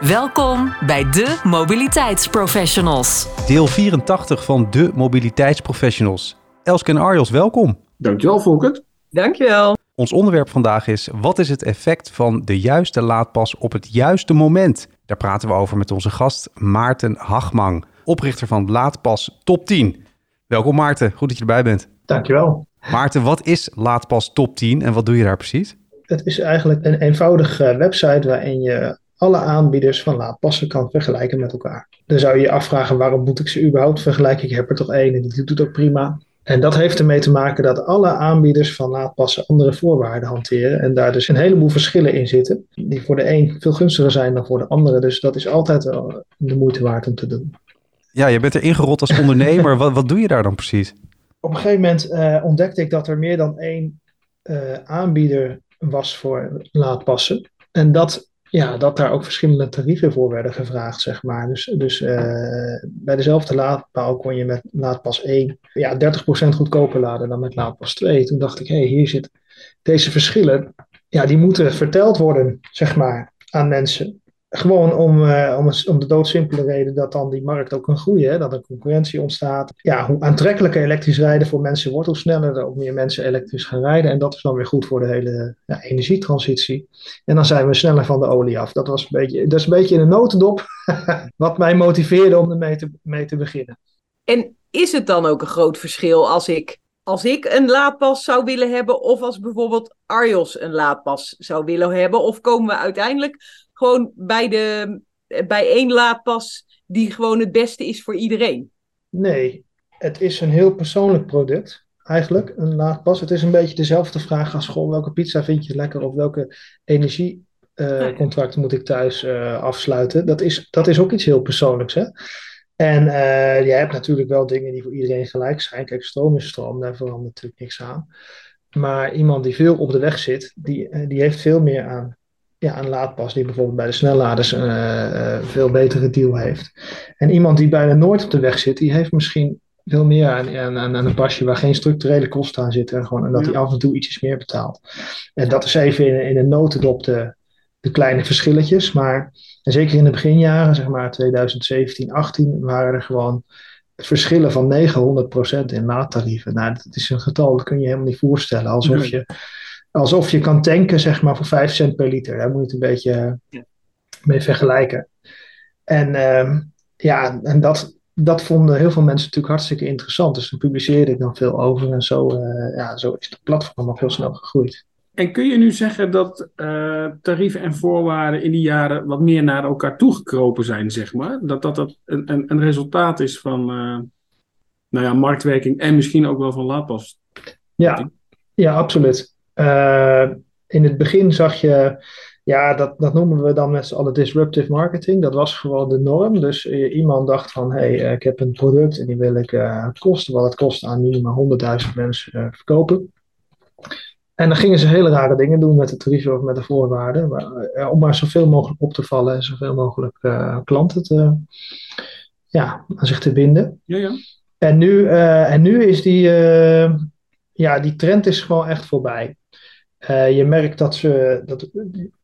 Welkom bij de Mobiliteitsprofessionals. Deel 84 van de Mobiliteitsprofessionals. Elske en Arjos, welkom. Dankjewel, Volkert. Dankjewel. Ons onderwerp vandaag is: wat is het effect van de juiste laadpas op het juiste moment? Daar praten we over met onze gast Maarten Hagmang, oprichter van Laadpas Top 10. Welkom Maarten, goed dat je erbij bent. Dankjewel. Maarten, wat is Laadpas Top 10 en wat doe je daar precies? Het is eigenlijk een eenvoudige website waarin je alle aanbieders van laadpassen kan vergelijken met elkaar. Dan zou je je afvragen waarom moet ik ze überhaupt vergelijken? Ik heb er toch één en die doet het ook prima. En dat heeft ermee te maken dat alle aanbieders van laadpassen andere voorwaarden hanteren. En daar dus een heleboel verschillen in zitten. Die voor de een veel gunstiger zijn dan voor de andere. Dus dat is altijd de moeite waard om te doen. Ja, je bent er ingerold als ondernemer. wat, wat doe je daar dan precies? Op een gegeven moment uh, ontdekte ik dat er meer dan één uh, aanbieder was voor laadpassen. En dat ja, dat daar ook verschillende tarieven voor werden gevraagd, zeg maar. Dus, dus uh, bij dezelfde laadpaal kon je met laadpas 1 ja, 30% goedkoper laden dan met laadpas 2. Toen dacht ik, hé, hey, hier zit deze verschillen, ja, die moeten verteld worden, zeg maar, aan mensen. Gewoon om, uh, om, om de doodsimpele reden dat dan die markt ook kan groeien. Dat er concurrentie ontstaat. Ja, hoe aantrekkelijker elektrisch rijden voor mensen wordt, hoe sneller er ook meer mensen elektrisch gaan rijden. En dat is dan weer goed voor de hele ja, energietransitie. En dan zijn we sneller van de olie af. Dat, was een beetje, dat is een beetje in een notendop wat mij motiveerde om ermee te, mee te beginnen. En is het dan ook een groot verschil als ik, als ik een laadpas zou willen hebben of als bijvoorbeeld Arjos een laadpas zou willen hebben? Of komen we uiteindelijk gewoon bij, de, bij één laadpas die gewoon het beste is voor iedereen? Nee, het is een heel persoonlijk product. Eigenlijk, een laadpas. Het is een beetje dezelfde vraag als gewoon welke pizza vind je lekker of welke energiecontract uh, moet ik thuis uh, afsluiten. Dat is, dat is ook iets heel persoonlijks. Hè? En uh, je hebt natuurlijk wel dingen die voor iedereen gelijk zijn. Kijk, stroom is stroom, daar verandert natuurlijk niks aan. Maar iemand die veel op de weg zit, die, die heeft veel meer aan ja, een laadpas die bijvoorbeeld bij de snelladers een uh, uh, veel betere deal heeft. En iemand die bijna nooit op de weg zit, die heeft misschien veel meer aan, aan, aan een pasje waar geen structurele kosten aan zitten. Gewoon, en dat hij af en toe ietsjes meer betaalt. En dat is even in, in een notendop de, de kleine verschilletjes. Maar en zeker in de beginjaren, zeg maar 2017, 18, waren er gewoon verschillen van 900% in laadtarieven. Nou, dat is een getal, dat kun je helemaal niet voorstellen. Alsof je alsof je kan tanken, zeg maar, voor 5 cent per liter. Daar moet je het een beetje ja. mee vergelijken. En uh, ja, en dat, dat vonden heel veel mensen natuurlijk hartstikke interessant. Dus daar publiceerde ik dan veel over. En zo, uh, ja, zo is het platform al heel snel gegroeid. En kun je nu zeggen dat uh, tarieven en voorwaarden in die jaren wat meer naar elkaar toegekropen zijn, zeg maar? Dat dat, dat een, een, een resultaat is van uh, nou ja, marktwerking en misschien ook wel van laadpas? Ja, ja, absoluut. Uh, in het begin zag je, ja, dat, dat noemen we dan met z'n allen disruptive marketing. Dat was gewoon de norm. Dus uh, iemand dacht van, hé, hey, uh, ik heb een product en die wil ik kosten wat het kost aan minimaal 100.000 mensen verkopen. En dan gingen ze hele rare dingen doen met de tarieven of met de voorwaarden. Maar, om maar zoveel mogelijk op te vallen en zoveel mogelijk klanten te, ja, aan zich te binden. Ja, ja. En, nu, en nu is die, ja, die trend is gewoon echt voorbij. Uh, je merkt dat, ze, dat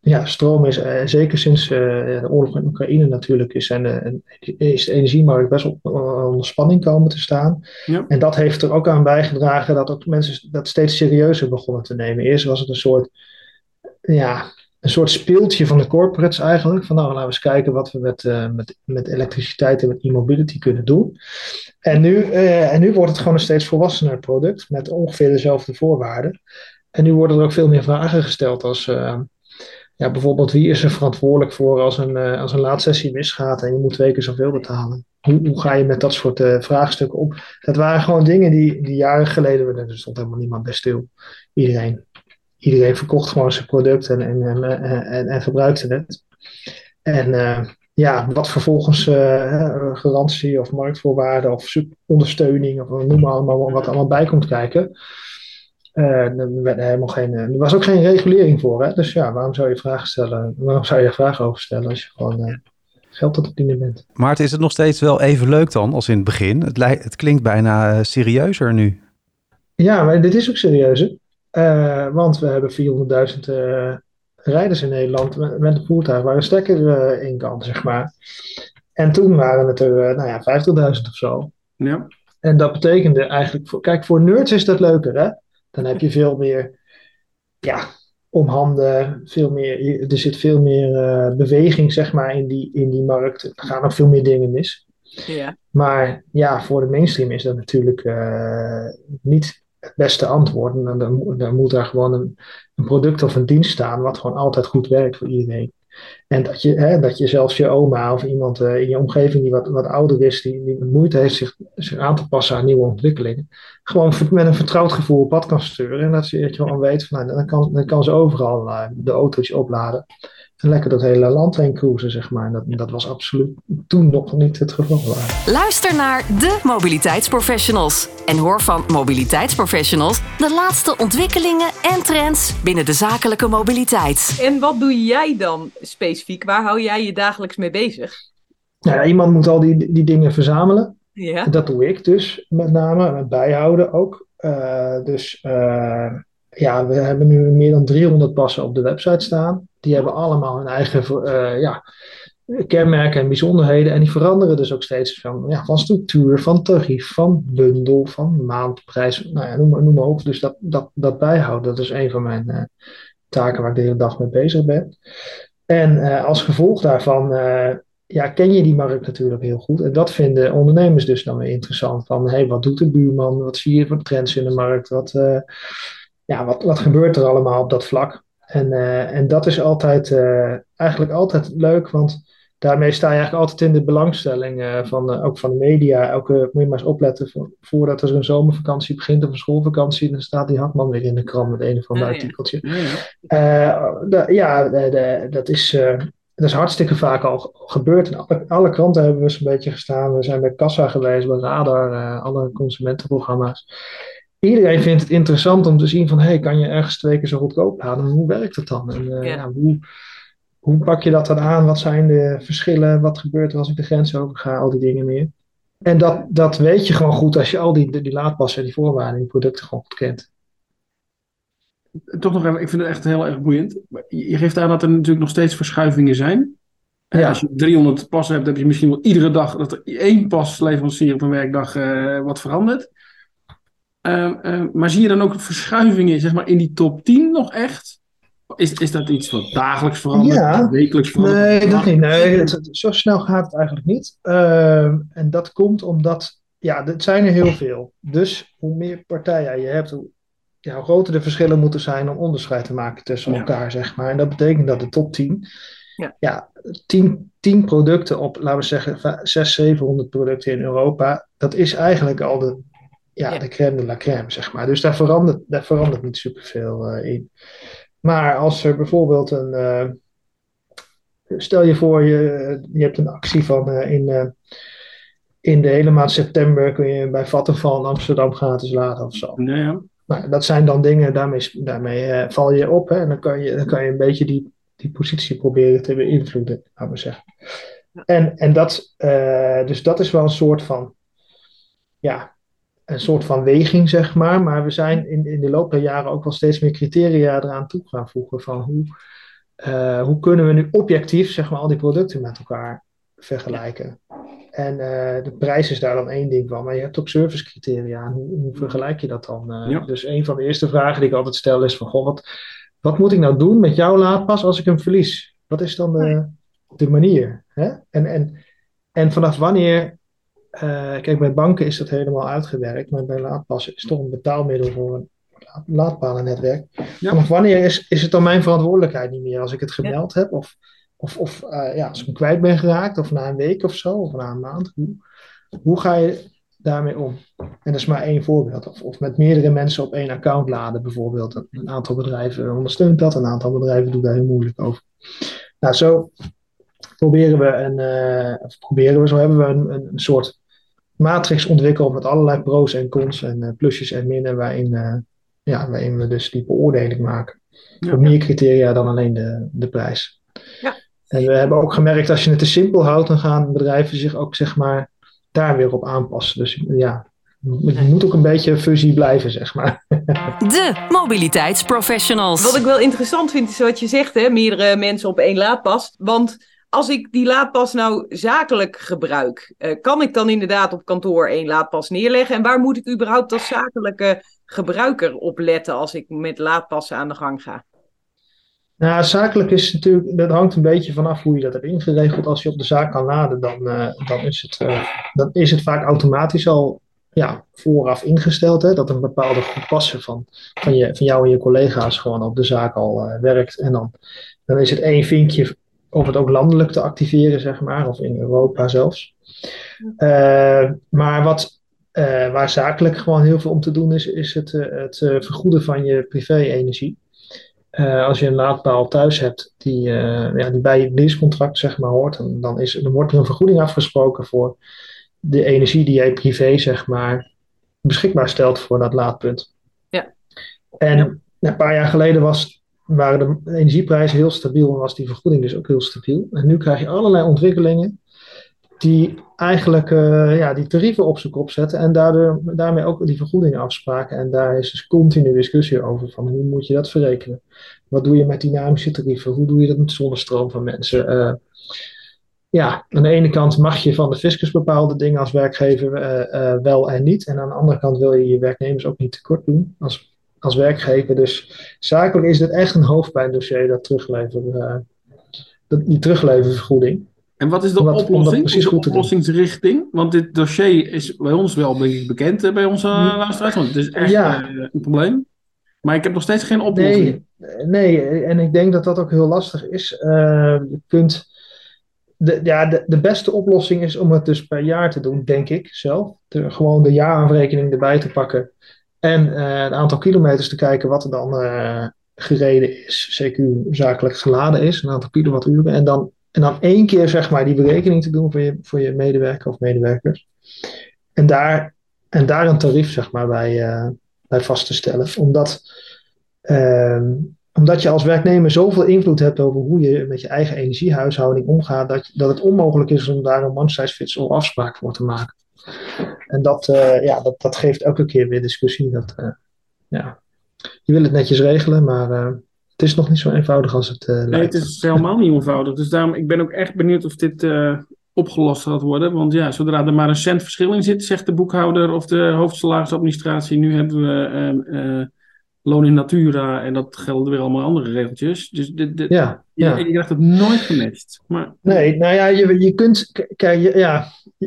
ja, stroom is, uh, zeker sinds uh, de oorlog in Oekraïne natuurlijk, is, en, is de energiemarkt best op onder spanning komen te staan. Ja. En dat heeft er ook aan bijgedragen dat ook mensen dat steeds serieuzer begonnen te nemen. Eerst was het een soort, ja, een soort speeltje van de corporates eigenlijk. Van nou, laten we eens kijken wat we met, met, met elektriciteit en met e-mobility kunnen doen. En nu, en nu wordt het gewoon een steeds volwassener product met ongeveer dezelfde voorwaarden. En nu worden er ook veel meer vragen gesteld als uh, ja, bijvoorbeeld wie is er verantwoordelijk voor als een, uh, als een laadsessie misgaat en je moet twee keer zoveel betalen. Hoe, hoe ga je met dat soort uh, vraagstukken om? Dat waren gewoon dingen die, die jaren geleden, er stond helemaal niemand bij stil. Iedereen, iedereen verkocht gewoon zijn product en, en, en, en, en gebruikte het. En ja, wat vervolgens uh, garantie of marktvoorwaarden of ondersteuning of noem maar wat allemaal bij komt kijken. Uh, er, werd helemaal geen, er was ook geen regulering voor. Hè? Dus ja, waarom zou je vragen stellen? Waarom zou je vragen over stellen als je gewoon uh, geld tot het dienen bent? Maar is het nog steeds wel even leuk dan als in het begin? Het, het klinkt bijna serieuzer nu. Ja, maar dit is ook serieuzer. want we hebben 400.000 rijders in Nederland met, met een voertuig waar een stekker uh, in kan, zeg maar. En toen waren het er, uh, nou ja, 50.000 of zo. Ja. En dat betekende eigenlijk, voor, kijk, voor nerds is dat leuker, hè? Dan heb je veel meer, ja, om handen, veel meer, er zit veel meer uh, beweging, zeg maar, in die, in die markt. Er gaan ook veel meer dingen mis. Ja. Maar ja, voor de mainstream is dat natuurlijk niet het beste antwoord. En dan, dan moet daar gewoon een, een, product of een dienst staan wat gewoon altijd goed werkt voor iedereen. En dat je, hè, dat je zelfs je oma of iemand uh, in je omgeving die wat, wat ouder is, die, die moeite heeft zich, zich aan te passen aan nieuwe ontwikkelingen, gewoon met een vertrouwd gevoel op pad kan sturen. En dat, je, dat je gewoon weet, van, nou, dan, kan, dan kan ze overal uh, de autootjes opladen en lekker dat hele land heen cruisen, zeg maar. Dat, dat was absoluut toen nog niet het geval. Luister naar de mobiliteitsprofessionals en hoor van mobiliteitsprofessionals de laatste ontwikkelingen en trends binnen de zakelijke mobiliteit. En wat doe jij dan specifiek? Waar hou jij je dagelijks mee bezig? Nou, iemand moet al die, die dingen verzamelen. Ja. Dat doe ik dus met name, en bijhouden ook. Uh, dus uh, ja, we hebben nu meer dan 300 passen op de website staan. Die hebben allemaal hun eigen uh, ja, kenmerken en bijzonderheden. En die veranderen dus ook steeds van, ja, van structuur, van tarief, van bundel, van maandprijs. Nou ja, noem maar, noem maar op. Dus dat, dat, dat bijhouden, dat is een van mijn uh, taken waar ik de hele dag mee bezig ben. En uh, als gevolg daarvan ja, ken je die markt natuurlijk heel goed. En dat vinden ondernemers dus dan weer interessant. Van, hey, wat doet de buurman? Wat zie je voor trends in de markt? Wat ja, wat, wat gebeurt er allemaal op dat vlak? En, uh, en dat is altijd, uh, eigenlijk altijd leuk, want daarmee sta je eigenlijk altijd in de belangstelling uh, van, ook van de media. Elke, moet je maar eens opletten, voor, voordat er een zomervakantie begint of een schoolvakantie, dan staat die Hartman weer in de krant met een of ander Oh, artikeltje. Ja, Da- ja, de- de- dat is, dat is hartstikke vaak al gebeurd. In alle, alle kranten hebben we zo'n beetje gestaan. We zijn bij Kassa geweest, bij Radar, alle consumentenprogramma's iedereen vindt het interessant om te zien van, hey, kan je ergens twee keer zo goedkoop halen? Hoe werkt het dan? En, uh, Ja. ja, hoe, hoe pak je dat dan aan? Wat zijn de verschillen? Wat gebeurt er als ik de grens over ga? Al die dingen meer. En dat, dat weet je gewoon goed als je al die, die laadpassen en die voorwaarden en die producten gewoon goed kent. toch nog even, ik vind het echt heel erg boeiend. Je je geeft aan dat er natuurlijk nog steeds verschuivingen zijn. Ja. Als je 300 passen hebt, heb je misschien wel iedere dag dat er één pasleverancier op een werkdag eh, wat verandert. Ehm, ehm, maar zie je dan ook verschuivingen zeg maar, in die top 10 nog echt? Is, is dat iets wat dagelijks verandert, Ja. wekelijks verandert? Nee, dat niet. Nee, het- het- zo snel gaat het eigenlijk niet. Ehm, en dat komt omdat, ja, het zijn er heel veel. Dus hoe meer partijen je hebt, hoe, ja, hoe groter de verschillen moeten zijn om onderscheid te maken tussen Ja. elkaar, zeg maar. En dat betekent dat de top 10, Ja. ja, 10, 10 producten op, laten we zeggen, 600, 700 producten in Europa, dat is eigenlijk al de, ja, Ja. de crème de la crème, zeg maar. Dus daar verandert, daar verandert niet superveel eh in. Maar als er bijvoorbeeld een, eh, stel je voor, je, je hebt een actie van eh, in, in de hele maand september kun je bij Vattenfall in Amsterdam gratis laden of zo. Ja. Nou, dat zijn dan dingen, daarmee, daarmee val je op hè, en dan kan je, dan kan je een beetje die, die positie proberen te beïnvloeden, laten we zeggen. En, en dat, dus dat is wel een soort van, ja, een soort van weging, zeg maar. Maar we zijn in, in de loop der jaren ook wel steeds meer criteria eraan toe gaan voegen van hoe, eh, hoe kunnen we nu objectief, zeg maar, al die producten met elkaar vergelijken. En eh, de prijs is daar dan één ding van, maar je hebt ook servicecriteria. En Hoe, hoe vergelijk je dat dan? Eh, Ja. Dus een van de eerste vragen die ik altijd stel is van, goh, wat, wat moet ik nou doen met jouw laadpas als ik hem verlies? Wat is dan de, de manier? Hè? En, en, en vanaf wanneer, kijk bij banken is dat helemaal uitgewerkt, maar bij laadpassen is het toch een betaalmiddel voor een laad- laadpalennetwerk. Ja. Vanaf wanneer is, is het dan mijn verantwoordelijkheid niet meer als ik het gemeld heb? Of, of, of eh, ja, als ik hem kwijt ben geraakt, of na een week of zo, of na een maand. Hoe, hoe ga je daarmee om? En dat is maar één voorbeeld. Of, of met meerdere mensen op één account laden, bijvoorbeeld. Een, een aantal bedrijven ondersteunt dat, een aantal bedrijven doen daar heel moeilijk over. Nou, zo, proberen we een, uh, proberen we, zo hebben we een, een, soort matrix ontwikkeld met allerlei pro's en cons en uh, plusjes en minnen waarin, uh, ja, waarin we dus die beoordeling maken. Ja. Voor meer criteria dan alleen de, de prijs. Ja. En we hebben ook gemerkt, als je het te simpel houdt, dan gaan bedrijven zich ook zeg maar daar weer op aanpassen. Dus ja, het moet ook een beetje fusie blijven, zeg maar. De mobiliteitsprofessionals. Wat ik wel interessant vind, is wat je zegt, hè? meerdere mensen op één laadpas. Want als ik die laadpas nou zakelijk gebruik, uh, kan ik dan inderdaad op kantoor één laadpas neerleggen? En waar moet ik überhaupt als zakelijke gebruiker op letten als ik met laadpassen aan de gang ga? Nou, zakelijk is natuurlijk, dat hangt een beetje vanaf hoe je dat hebt ingeregeld. Als je op de zaak kan laden, dan, uh, dan, is, het, uh, dan is het vaak automatisch al ja, vooraf ingesteld. Hè, dat een bepaalde groep passen van, van, je, van jou en je collega's gewoon op de zaak al werkt. En dan, dan is het één vinkje om het ook landelijk te activeren, zeg maar, of in Europa zelfs. Uh, maar wat, uh, waar zakelijk gewoon heel veel om te doen is, is het, het vergoeden van je privé-energie. als je een laadpaal thuis hebt die, ja, die bij je leasecontract zeg maar, hoort, dan, dan, is, dan wordt er een vergoeding afgesproken voor de energie die jij privé, zeg maar, beschikbaar stelt voor dat laadpunt. Ja. En een paar jaar geleden was, waren de energieprijzen heel stabiel en was die vergoeding dus ook heel stabiel. En nu krijg je allerlei ontwikkelingen die eigenlijk uh, ja, die tarieven op zijn kop zetten en daardoor, daarmee ook die vergoedingen afspraken. En daar is dus continu discussie over van hoe moet je dat verrekenen? Wat doe je met dynamische tarieven? Hoe doe je dat met zonnestroom van mensen? Uh, ja, aan de ene kant mag je van de fiscus bepaalde dingen als werkgever uh, wel en niet. En aan de andere kant wil je je werknemers ook niet tekort doen als, als werkgever. Dus zakelijk is het echt een hoofdpijndossier, dat terugleveren, uh, dat, die terugleververgoeding. En wat is de Omdat- oplossing? precies de oplossingsrichting? Want dit dossier is bij ons wel denk ik, bekend, eh, bij onze uh, luisteraars. Want het is echt Ja. eh, een probleem. Maar ik heb nog steeds geen oplossing. Nee, nee, en ik denk dat dat ook heel lastig is. Eh, je kunt, de, ja, de, de beste oplossing is om het dus per jaar te doen, denk ik zelf. De, gewoon de jaarafrekening erbij te pakken en eh het aantal kilometers te kijken wat er dan eh, gereden is, CQ zakelijk geladen is, een aantal kilowatturen. En dan, en dan één keer zeg maar die berekening te doen voor je, voor je medewerker of medewerkers. En daar, en daar een tarief zeg maar bij, eh, bij vast te stellen. Omdat Ehm, omdat je als werknemer zoveel invloed hebt over hoe je met je eigen energiehuishouding omgaat, dat, dat het onmogelijk is om daar een one-size-fits-all afspraak voor te maken. En dat, eh, ja, dat, dat geeft elke keer weer discussie. Dat, eh, ja. Je wil het netjes regelen, maar eh, het is nog niet zo eenvoudig als het Nee, lijkt. het is helemaal niet eenvoudig. Dus daarom, ik ben ook echt benieuwd of dit opgelost gaat worden. Want ja, zodra er maar een cent verschil in zit, zegt de boekhouder of de hoofdsalarisadministratie, nu hebben we loon in natura en dat gelden weer allemaal andere regeltjes. Dus dit, dit, Ja, ja. Je, je krijgt het nooit gematcht. Maar Nee, nou ja, je, je kunt, kijk, je, ja,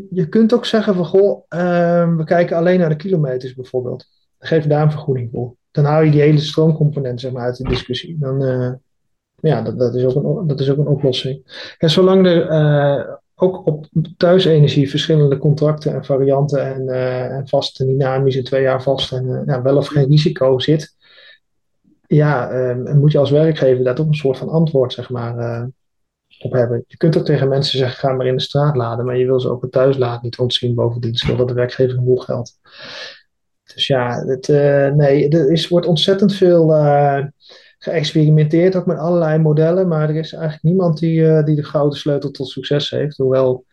je, kunt ook zeggen van, goh, ehm, we kijken alleen naar de kilometers bijvoorbeeld. Geef daar een vergoeding voor. Dan hou je die hele stroomcomponent zeg maar, uit de discussie. Dan, eh, ja, dat, dat, is ook een, dat is ook een oplossing. En zolang er eh, ook op thuisenergie verschillende contracten en varianten en, eh, en vast en dynamisch en twee jaar vast en ja, wel of geen risico zit, ja, ehm, moet je als werkgever daar toch een soort van antwoord zeg maar, eh, op hebben. Je kunt ook tegen mensen zeggen, ga maar in de straat laden, maar je wil ze ook het thuisladen niet ontzien bovendien, zodat de werkgever een boel geld. Dus ja, het, eh, nee, er is, wordt ontzettend veel eh, geëxperimenteerd, ook met allerlei modellen, maar er is eigenlijk niemand die, die de gouden sleutel tot succes heeft. Hoewel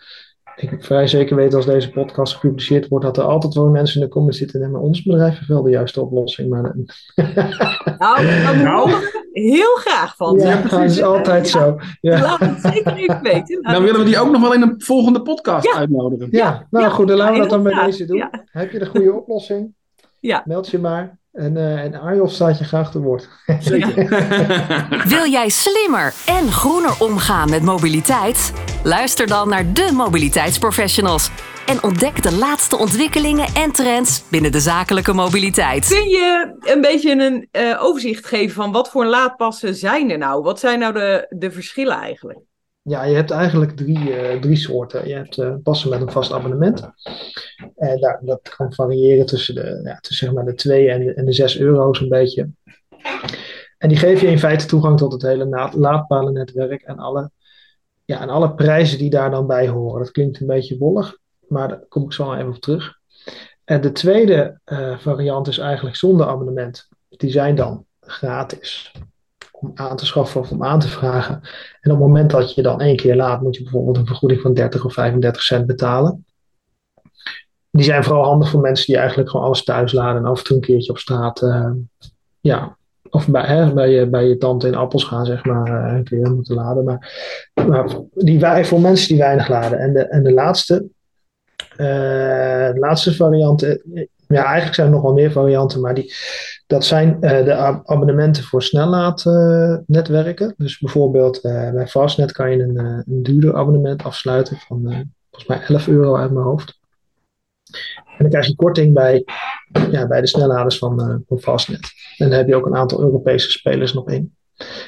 ik vrij zeker weet als deze podcast gepubliceerd wordt, dat er altijd wel mensen in de comments zitten en maar ons bedrijf heeft wel de juiste oplossing. Maar Nou, Nou. heel graag van. ja, dat is altijd zo. Ja. Laat het zeker even weten. Dan willen we die ook nog wel in een volgende podcast Ja. uitnodigen. Ja, nou Ja, goed, dan laten we dat dan bij inderdaad. deze doen. Ja. Heb je de goede oplossing? Ja. Meld je maar. En, eh en Arjof staat je graag te woord. Wil jij slimmer en groener omgaan met mobiliteit? Luister dan naar de mobiliteitsprofessionals en ontdek de laatste ontwikkelingen en trends binnen de zakelijke mobiliteit. Kun je een beetje een eh, overzicht geven van wat voor laadpassen zijn er nou? Wat zijn nou de, de verschillen eigenlijk? Ja, je hebt eigenlijk drie, eh, drie soorten. Je hebt eh, passen met een vast abonnement. En daar, dat kan variëren tussen de, ja, tussen zeg maar de 2 en de, en de 6 euro zo'n beetje. En die geven je in feite toegang tot het hele laadpalennetwerk en alle ja, en alle prijzen die daar dan bij horen. Dat klinkt een beetje wollig, maar daar kom ik zo even op terug. En de tweede uh, variant is eigenlijk zonder abonnement. Die zijn dan gratis om aan te schaffen of om aan te vragen. En op het moment dat je dan één keer laat, moet je bijvoorbeeld een vergoeding van 30 of 35 cent betalen. Die zijn vooral handig voor mensen die eigenlijk gewoon alles thuis laden en af en toe een keertje op straat, uh, ja, of bij, hè, bij, je, bij je tante in appels gaan, zeg maar, uh, een keer moeten laden. Maar, maar die, voor mensen die weinig laden. En de, en de laatste, uh, de laatste variant, ja, eigenlijk zijn er nog wel meer varianten, maar die, dat zijn uh, de abonnementen voor snellaadnetwerken. dus bijvoorbeeld uh, bij Fastnet kan je een, uh, een duurder abonnement afsluiten van volgens mij 11 euro uit mijn hoofd. En dan krijg je korting bij, ja, bij de snelladers van, van Fastnet. En dan heb je ook een aantal Europese spelers nog in.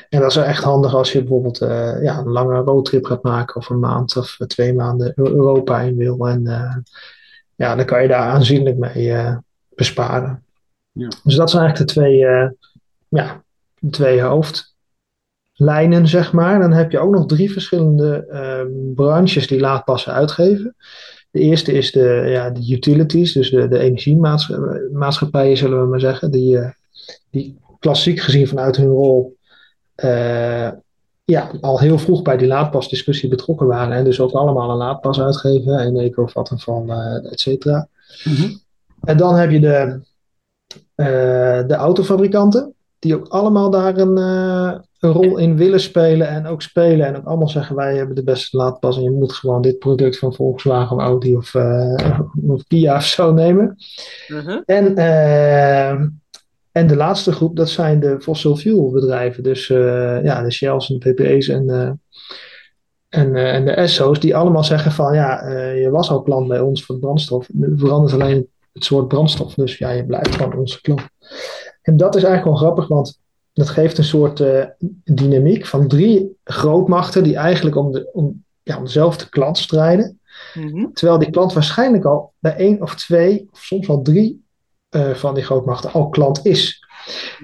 En dat is echt handig als je bijvoorbeeld ja, een lange roadtrip gaat maken of een maand of twee maanden Europa in wil. En ja, dan kan je daar aanzienlijk mee besparen. Ja. Dus dat zijn eigenlijk de twee, uh, ja, de twee hoofdlijnen, zeg maar. Dan heb je ook nog drie verschillende uh, branches die laadpassen uitgeven. De eerste is de, ja, de utilities, dus de, de energiemaatschappijen, zullen we maar zeggen. Die, uh, die klassiek gezien vanuit hun rol uh, ja, al heel vroeg bij die laadpasdiscussie betrokken waren. En dus ook allemaal een laadpas uitgeven. Eneco, Vattenfall, uh, et cetera. Mm -hmm. En dan heb je de, de autofabrikanten, die ook allemaal daar een, uh, een, rol in willen spelen en ook spelen. En ook allemaal zeggen: wij hebben de beste laadpas en je moet gewoon dit product van Volkswagen, Audi of, uh, of Kia of zo nemen. -huh. En, en de laatste groep, dat zijn de fossil fuel bedrijven. Dus ja, de Shells en de PPE's en. En, en, de Esso's die allemaal zeggen van ja, je was al klant bij ons voor brandstof. Nu verandert alleen het soort brandstof. Dus ja, je blijft gewoon onze klant. En dat is eigenlijk wel grappig, want dat geeft een soort uh, dynamiek van drie grootmachten die eigenlijk om, de, om, ja, om dezelfde klant strijden. Mm-hmm. Terwijl die klant waarschijnlijk al bij één of twee, of soms wel drie uh, van die grootmachten al klant is.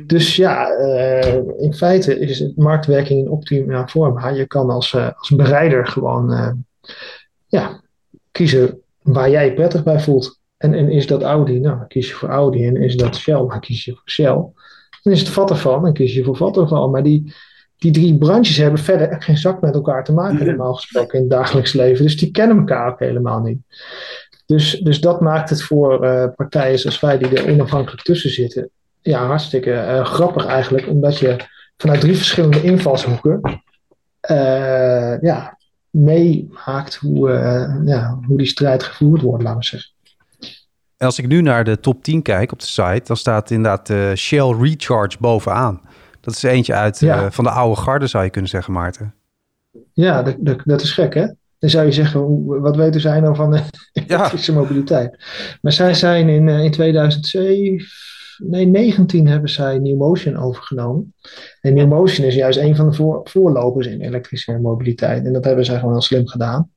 Dus ja, uh, in feite is het marktwerking in optimale vorm. Je kan als, als bereider gewoon ja, kiezen waar jij je prettig bij voelt. En, en is dat Audi, nou, dan kies je voor Audi. En is dat Shell, dan kies je voor Shell. Dan is het Vattenfall, dan kies je voor Vattenfall. Maar die, die drie branches hebben verder echt geen zak met elkaar te maken, normaal gesproken, in het dagelijks leven. Dus die kennen elkaar ook helemaal niet. Dus, dus dat maakt het voor uh, partijen zoals wij, die er onafhankelijk tussen zitten, ja, hartstikke uh, grappig eigenlijk, omdat je vanuit drie verschillende invalshoeken uh, ja, meemaakt hoe, ja, hoe die strijd gevoerd wordt, laten we zeggen. En als ik nu naar de top 10 kijk op de site, dan staat inderdaad uh, Shell Recharge bovenaan. Dat is eentje uit ja. uh, van de oude garde, zou je kunnen zeggen, Maarten. Ja, dat, dat, dat, is gek, hè? Dan zou je zeggen, wat weten zij nou van de elektrische ja. mobiliteit? Maar zij zijn in, uh, in 2007, nee, 19 hebben zij New Motion overgenomen. En New Motion is juist een van de voor, voorlopers in elektrische mobiliteit. En dat hebben zij gewoon heel slim gedaan.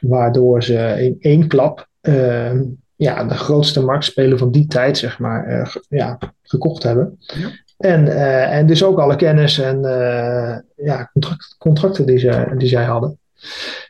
Waardoor ze in één klap ehm, ja, de grootste marktspeler van die tijd, zeg maar, uh, ja, gekocht hebben. Ja. En, uh, en dus ook alle kennis en uh, ja, contract, contracten die, ze, die zij hadden.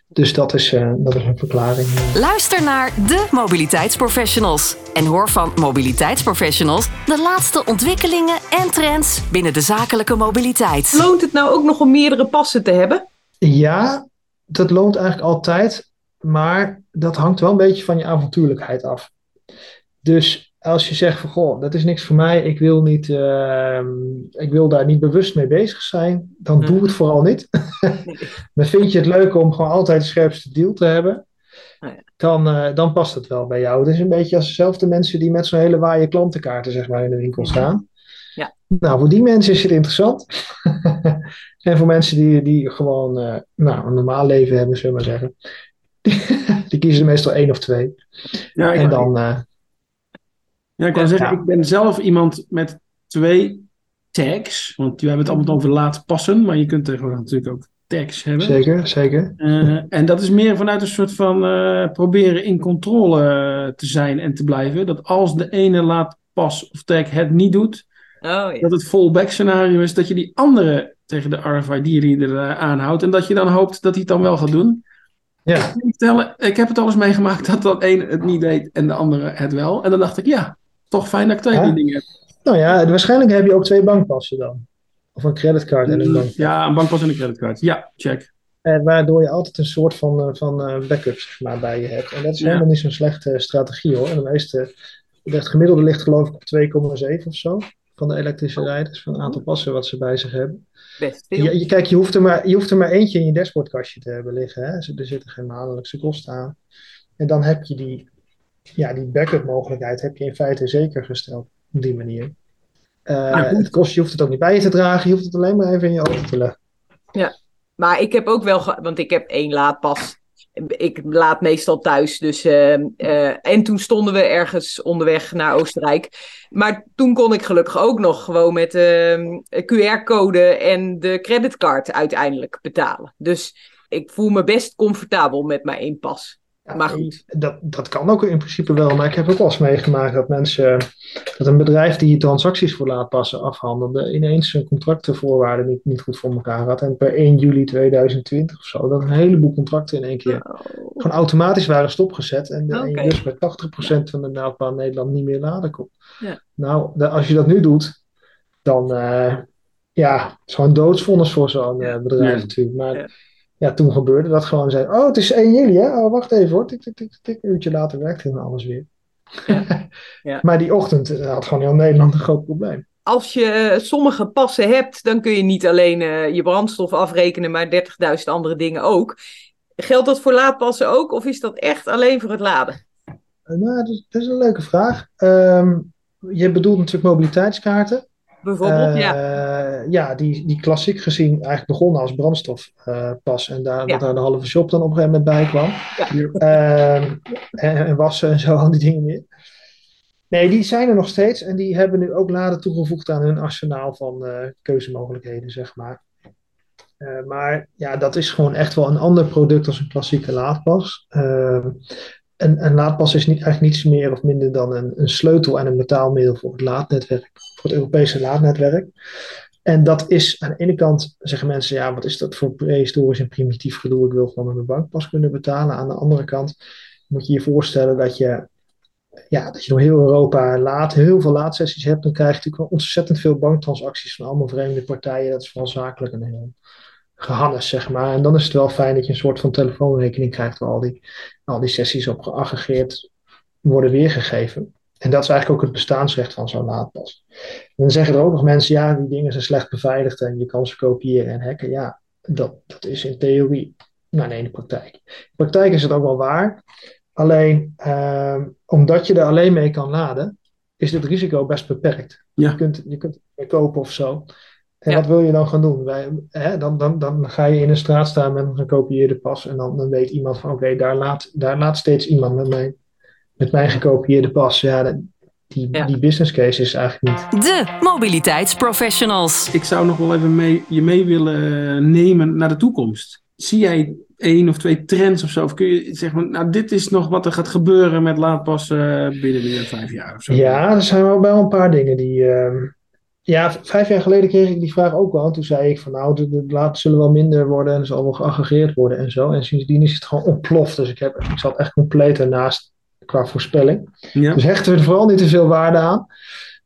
Dus dat is, dat is een verklaring. Luister naar de mobiliteitsprofessionals. En hoor van mobiliteitsprofessionals de laatste ontwikkelingen en trends binnen de zakelijke mobiliteit. Loont het nou ook nog om meerdere passen te hebben? Ja, dat loont eigenlijk altijd. Maar dat hangt wel een beetje van je avontuurlijkheid af. Dus als je zegt van goh, dat is niks voor mij, ik wil, niet, uh, ik wil daar niet bewust mee bezig zijn, dan doe het vooral niet. maar vind je het leuk om gewoon altijd de scherpste deal te hebben, dan, uh, dan past het wel bij jou. Het is een beetje als dezelfde mensen die met zo'n hele waaie klantenkaarten zeg maar, in de winkel staan. Ja. Nou, voor die mensen is het interessant. en voor mensen die, die gewoon uh, nou, een normaal leven hebben, zullen we maar zeggen, die kiezen er meestal één of twee. Ja, en dan. Uh, ja, ik wil zeggen, ik ben zelf iemand met twee tags. Want we hebben het allemaal over laat passen, maar je kunt tegenwoordig natuurlijk ook tags hebben. Zeker, zeker. Uh, en dat is meer vanuit een soort van uh, proberen in controle te zijn en te blijven. Dat als de ene laat pas of tag het niet doet, ja. dat het fallback scenario is dat je die andere tegen de RFID-reader eh, aanhoudt. En dat je dan hoopt dat hij het dan wel gaat doen. Ja, Ik vertellen, Ik heb het al eens meegemaakt dat dan één het niet deed en de andere het wel. En dan dacht ik, ja, toch fijn dat ik twee Ja. die dingen heb. nou ja, waarschijnlijk heb je ook twee bankpassen dan. Of een creditcard en een bankpas. Ja, een bankpas en een creditcard. Ja, check. Eh, waardoor je altijd een soort van, eh, van eh, backup zeg maar, bij je hebt. En dat is Ja. helemaal niet zo'n slechte strategie hoor. En de meeste, het gemiddelde ligt geloof ik op 2,7 of zo. Van de elektrische rijders, van het aantal passen wat ze bij zich hebben. Best veel. Je, je- kijk, je hoeft, er maar, je hoeft er maar eentje in je dashboardkastje te hebben liggen. Hè? Er zitten geen maandelijkse kosten aan. En dan heb je die, ja, die backup mogelijkheid heb je in feite zeker gesteld op die manier. Eh, het kost, je hoeft het ook niet bij je te dragen, je hoeft het alleen maar even in je auto te leggen. Maar ik heb ook wel, want ik heb één laadpas. Ik laat meestal thuis. Dus, ehm, eh, en toen stonden we ergens onderweg naar Oostenrijk. Maar toen kon ik gelukkig ook nog gewoon met de QR-code en de creditcard uiteindelijk betalen. Dus ik voel me best comfortabel met mijn één pas. Ja, Maar goed. Dat, dat kan ook in principe wel, maar ik heb ook wel eens meegemaakt dat mensen, dat een bedrijf die transacties voor laadpassen afhandelde, ineens zijn contractenvoorwaarden niet, niet goed voor elkaar had. En per 1 juli 2020 of zo, dat een heleboel contracten in één keer gewoon automatisch waren stopgezet. En, de, en je dus met 80% van de laadpaal in Nederland niet meer laden kon. Ja. Nou, de- als je dat nu doet, dan uh, ja, het is gewoon doodsvonnis voor zo'n uh, bedrijf Ja. natuurlijk. Maar Ja. toen gebeurde dat gewoon. Zei, oh, het is 1 juli, hè? Oh, wacht even hoor. Tik, tik, tik, tik. Een uurtje later werkt helemaal alles weer. Ja. maar die ochtend eh, had gewoon heel Nederland een groot probleem. Als je eh, sommige passen hebt, dan kun je niet alleen eh, je brandstof afrekenen, maar 30.000 andere dingen ook. Geldt dat voor laadpassen ook, of is dat echt alleen voor het laden? Uh, nou, dat is, dat is, een leuke vraag. Um, je bedoelt natuurlijk mobiliteitskaarten. Bijvoorbeeld, uh, ja. Ja, die, die klassiek gezien eigenlijk begonnen als brandstofpas. en daar, Ja. dat daar de halve shop dan op een gegeven moment bij kwam. Ja. Ehm, en, en wassen en zo, al die dingen meer. Nee, die zijn er nog steeds. En die hebben nu ook laden toegevoegd aan hun arsenaal van uh, keuzemogelijkheden, zeg maar. Uh, maar ja, dat is gewoon echt wel een ander product als een klassieke laadpas. Uh, een, een laadpas is niet, eigenlijk niets meer of minder dan een, een sleutel en een betaalmiddel voor het laadnetwerk, voor het Europese laadnetwerk. En dat is aan de ene kant, zeggen mensen, ja, wat is dat voor prehistorisch en primitief gedoe? Ik wil gewoon met mijn bankpas kunnen betalen. Aan de andere kant moet je je voorstellen dat je, ja, dat je door heel Europa laad, heel veel laadsessies hebt. Dan krijg je natuurlijk ontzettend veel banktransacties van allemaal vreemde partijen. Dat is vooral zakelijk een heel gehannes, zeg maar. En dan is het wel fijn dat je een soort van telefoonrekening krijgt waar al die, al die sessies op geaggregeerd worden weergegeven. En dat is eigenlijk ook het bestaansrecht van zo'n laadpas. Dan zeggen er ook nog mensen, ja, die dingen zijn slecht beveiligd en je kan ze kopiëren en hacken. Ja, dat, dat is in theorie, maar nee, in de praktijk. In de praktijk is het ook wel waar. Alleen, uh, omdat je er alleen mee kan laden, is het risico best beperkt. Ja. Je kunt, je kunt het kopen of zo. En ja. wat wil je dan gaan doen? Wij, hè, dan, dan, dan ga je in een straat staan met een gekopieerde pas. En dan, dan weet iemand van oké, okay, daar, laat, daar laat steeds iemand met mijn, met mijn gekopieerde pas. Ja, die, ja. die business case is eigenlijk niet. De mobiliteitsprofessionals. Ik zou nog wel even mee, je mee willen nemen naar de toekomst. Zie jij één of twee trends of zo? Of kun je zeggen, nou, dit is nog wat er gaat gebeuren met laadpassen binnen de vijf jaar of zo? Ja, er zijn wel wel een paar dingen die. Uh, ja, vijf jaar geleden kreeg ik die vraag ook wel. En toen zei ik van nou, de, de zullen wel minder worden en er zal wel geaggregeerd worden en zo. En sindsdien is het gewoon ontploft. Dus ik, heb, ik zat echt compleet ernaast qua voorspelling. Ja. Dus hechten we er vooral niet te veel waarde aan.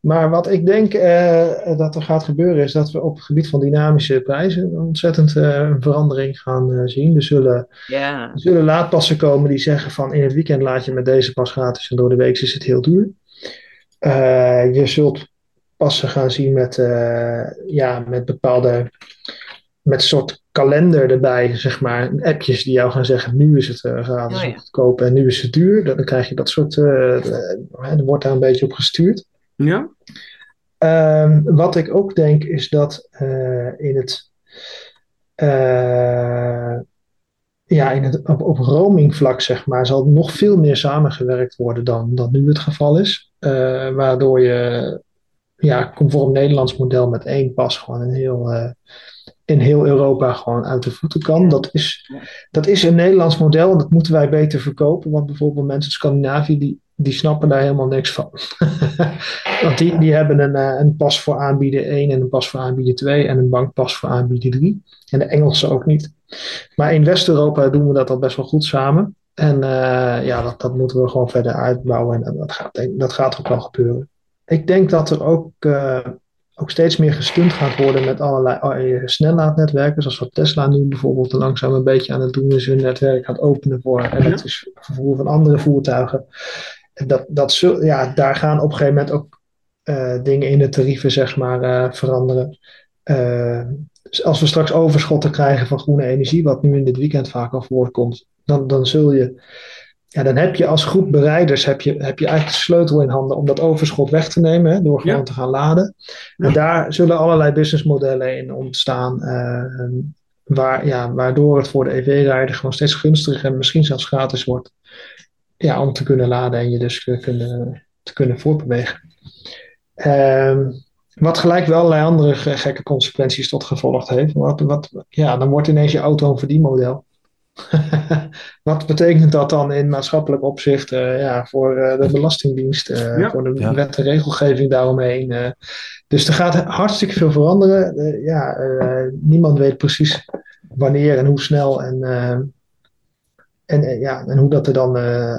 Maar wat ik denk uh, dat er gaat gebeuren is dat we op het gebied van dynamische prijzen een ontzettend uh, een verandering gaan uh, zien. Er zullen, ja. er zullen laadpassen komen die zeggen van in het weekend laat je met deze pas gratis en door de week is het heel duur. Eh, je zult passen gaan zien met, uh, ja, met bepaalde, met een soort kalender erbij, zeg maar, appjes die jou gaan zeggen, nu is het uh, gratis Oh, ja. goedkoop en nu is het duur. Dan krijg je dat soort, uh, er wordt daar een beetje op gestuurd. Ja. Um, wat ik ook denk is dat in het, ja, in het op, op roaming vlak, zeg maar, zal nog veel meer samengewerkt worden dan, dan nu het geval is. waardoor je ja, conform Nederlands model met één pas gewoon in heel, uh, in heel Europa gewoon uit de voeten kan. Dat is, dat is een Nederlands model en dat moeten wij beter verkopen. Want bijvoorbeeld mensen in Scandinavië die die snappen daar helemaal niks van. Want die, die hebben een, eh, een pas voor aanbieder 1 en een pas voor aanbieder 2 en een bankpas voor aanbieder 3. En de Engelsen ook niet. Maar in West-Europa doen we dat al best wel goed samen. En uh, ja, dat, dat moeten we gewoon verder uitbouwen en dat gaat, dat gaat ook wel gebeuren. Ik denk dat er ook, uh, ook steeds meer gesteund gaat worden met allerlei snellaadnetwerken. Zoals wat Tesla nu bijvoorbeeld langzaam een beetje aan het doen is hun netwerk gaat openen voor elektrisch vervoer van andere voertuigen dat, dat zul, ja, daar gaan op een gegeven moment ook uh, dingen in de tarieven zeg maar, uh, veranderen. Als we straks overschotten krijgen van groene energie, wat nu in dit weekend vaak al voorkomt, dan, dan zul je, ja, dan heb je als groep bereiders heb je, heb je eigenlijk de sleutel in handen om dat overschot weg te nemen, hè, door gewoon ja. te gaan laden. Ja. En daar zullen allerlei businessmodellen in ontstaan, waar, ja, waardoor het voor de EV-rijder gewoon steeds gunstiger en misschien zelfs gratis wordt ja, om te kunnen laden en je dus te kunnen, te kunnen voortbewegen. Um, wat gelijk wel allerlei andere gekke consequenties tot gevolg heeft. Wat, wat, ja, dan wordt ineens je auto een verdienmodel. wat betekent dat dan in maatschappelijk opzicht uh, ja, voor uh, de Belastingdienst, uh, ja. voor de ja. wet en regelgeving daaromheen? dus er gaat hartstikke veel veranderen. ja, niemand weet precies wanneer en hoe snel en en, eh, ja, en hoe dat er dan uh,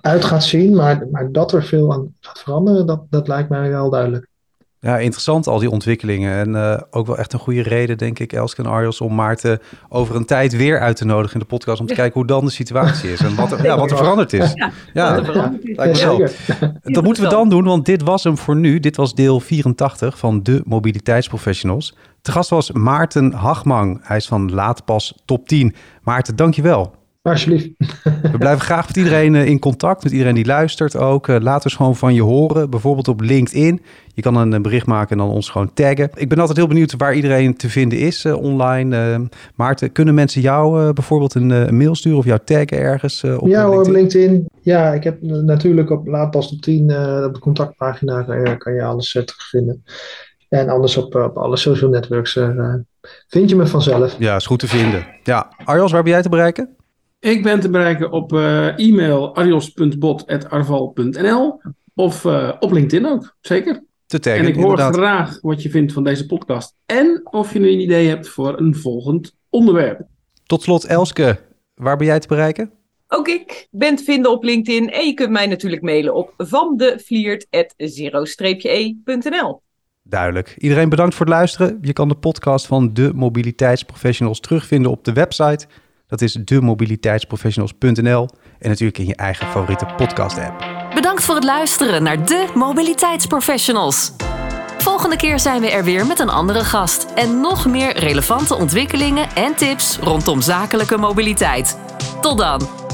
uit gaat zien, maar, maar dat er veel aan gaat veranderen, dat, dat lijkt mij wel duidelijk. Ja, interessant al die ontwikkelingen. En uh, ook wel echt een goede reden, denk ik, Elske en Arjos, om Maarten over een tijd weer uit te nodigen in de podcast. Om te kijken hoe dan de situatie is en wat er, ja, wat er veranderd is. Ja, ja, ja veranderd is. lijkt me wel. Dat moeten we dan doen, want dit was hem voor nu. Dit was deel 84 van de mobiliteitsprofessionals. Te gast was Maarten Hagmang. Hij is van Laatpas Top 10. Maarten, dankjewel. Alsjeblieft. We blijven graag met iedereen eh, in contact, met iedereen die luistert ook. Eh, laat eens gewoon van je horen, bijvoorbeeld op LinkedIn. Je kan een bericht maken en dan ons gewoon taggen. Ik ben altijd heel benieuwd waar iedereen te vinden is online. Maarten, kunnen mensen jou bijvoorbeeld een, mail sturen of jou taggen ergens op Ja hoor, op LinkedIn. Ja, ik heb natuurlijk op Laatpas op 10, op de contactpagina kan je, kan je alles terugvinden. En anders op, op alle social networks vind je me vanzelf. Ja, is goed te vinden. Ja, Arjos, waar ben jij te bereiken? Ik ben te bereiken op uh, e-mail arios.bot.arval.nl of uh, op LinkedIn ook, zeker. Te taggen, en ik hoor inderdaad. graag wat je vindt van deze podcast. En of je nu een idee hebt voor een volgend onderwerp. Tot slot, Elske, waar ben jij te bereiken? Ook ik ben te vinden op LinkedIn en je kunt mij natuurlijk mailen op vandevliert.zero-e.nl. Duidelijk. Iedereen bedankt voor het luisteren. Je kan de podcast van de mobiliteitsprofessionals terugvinden op de website dat is demobiliteitsprofessionals.nl en natuurlijk in je eigen favoriete podcast-app. Bedankt voor het luisteren naar de Mobiliteitsprofessionals. Volgende keer zijn we er weer met een andere gast en nog meer relevante ontwikkelingen en tips rondom zakelijke mobiliteit. Tot dan!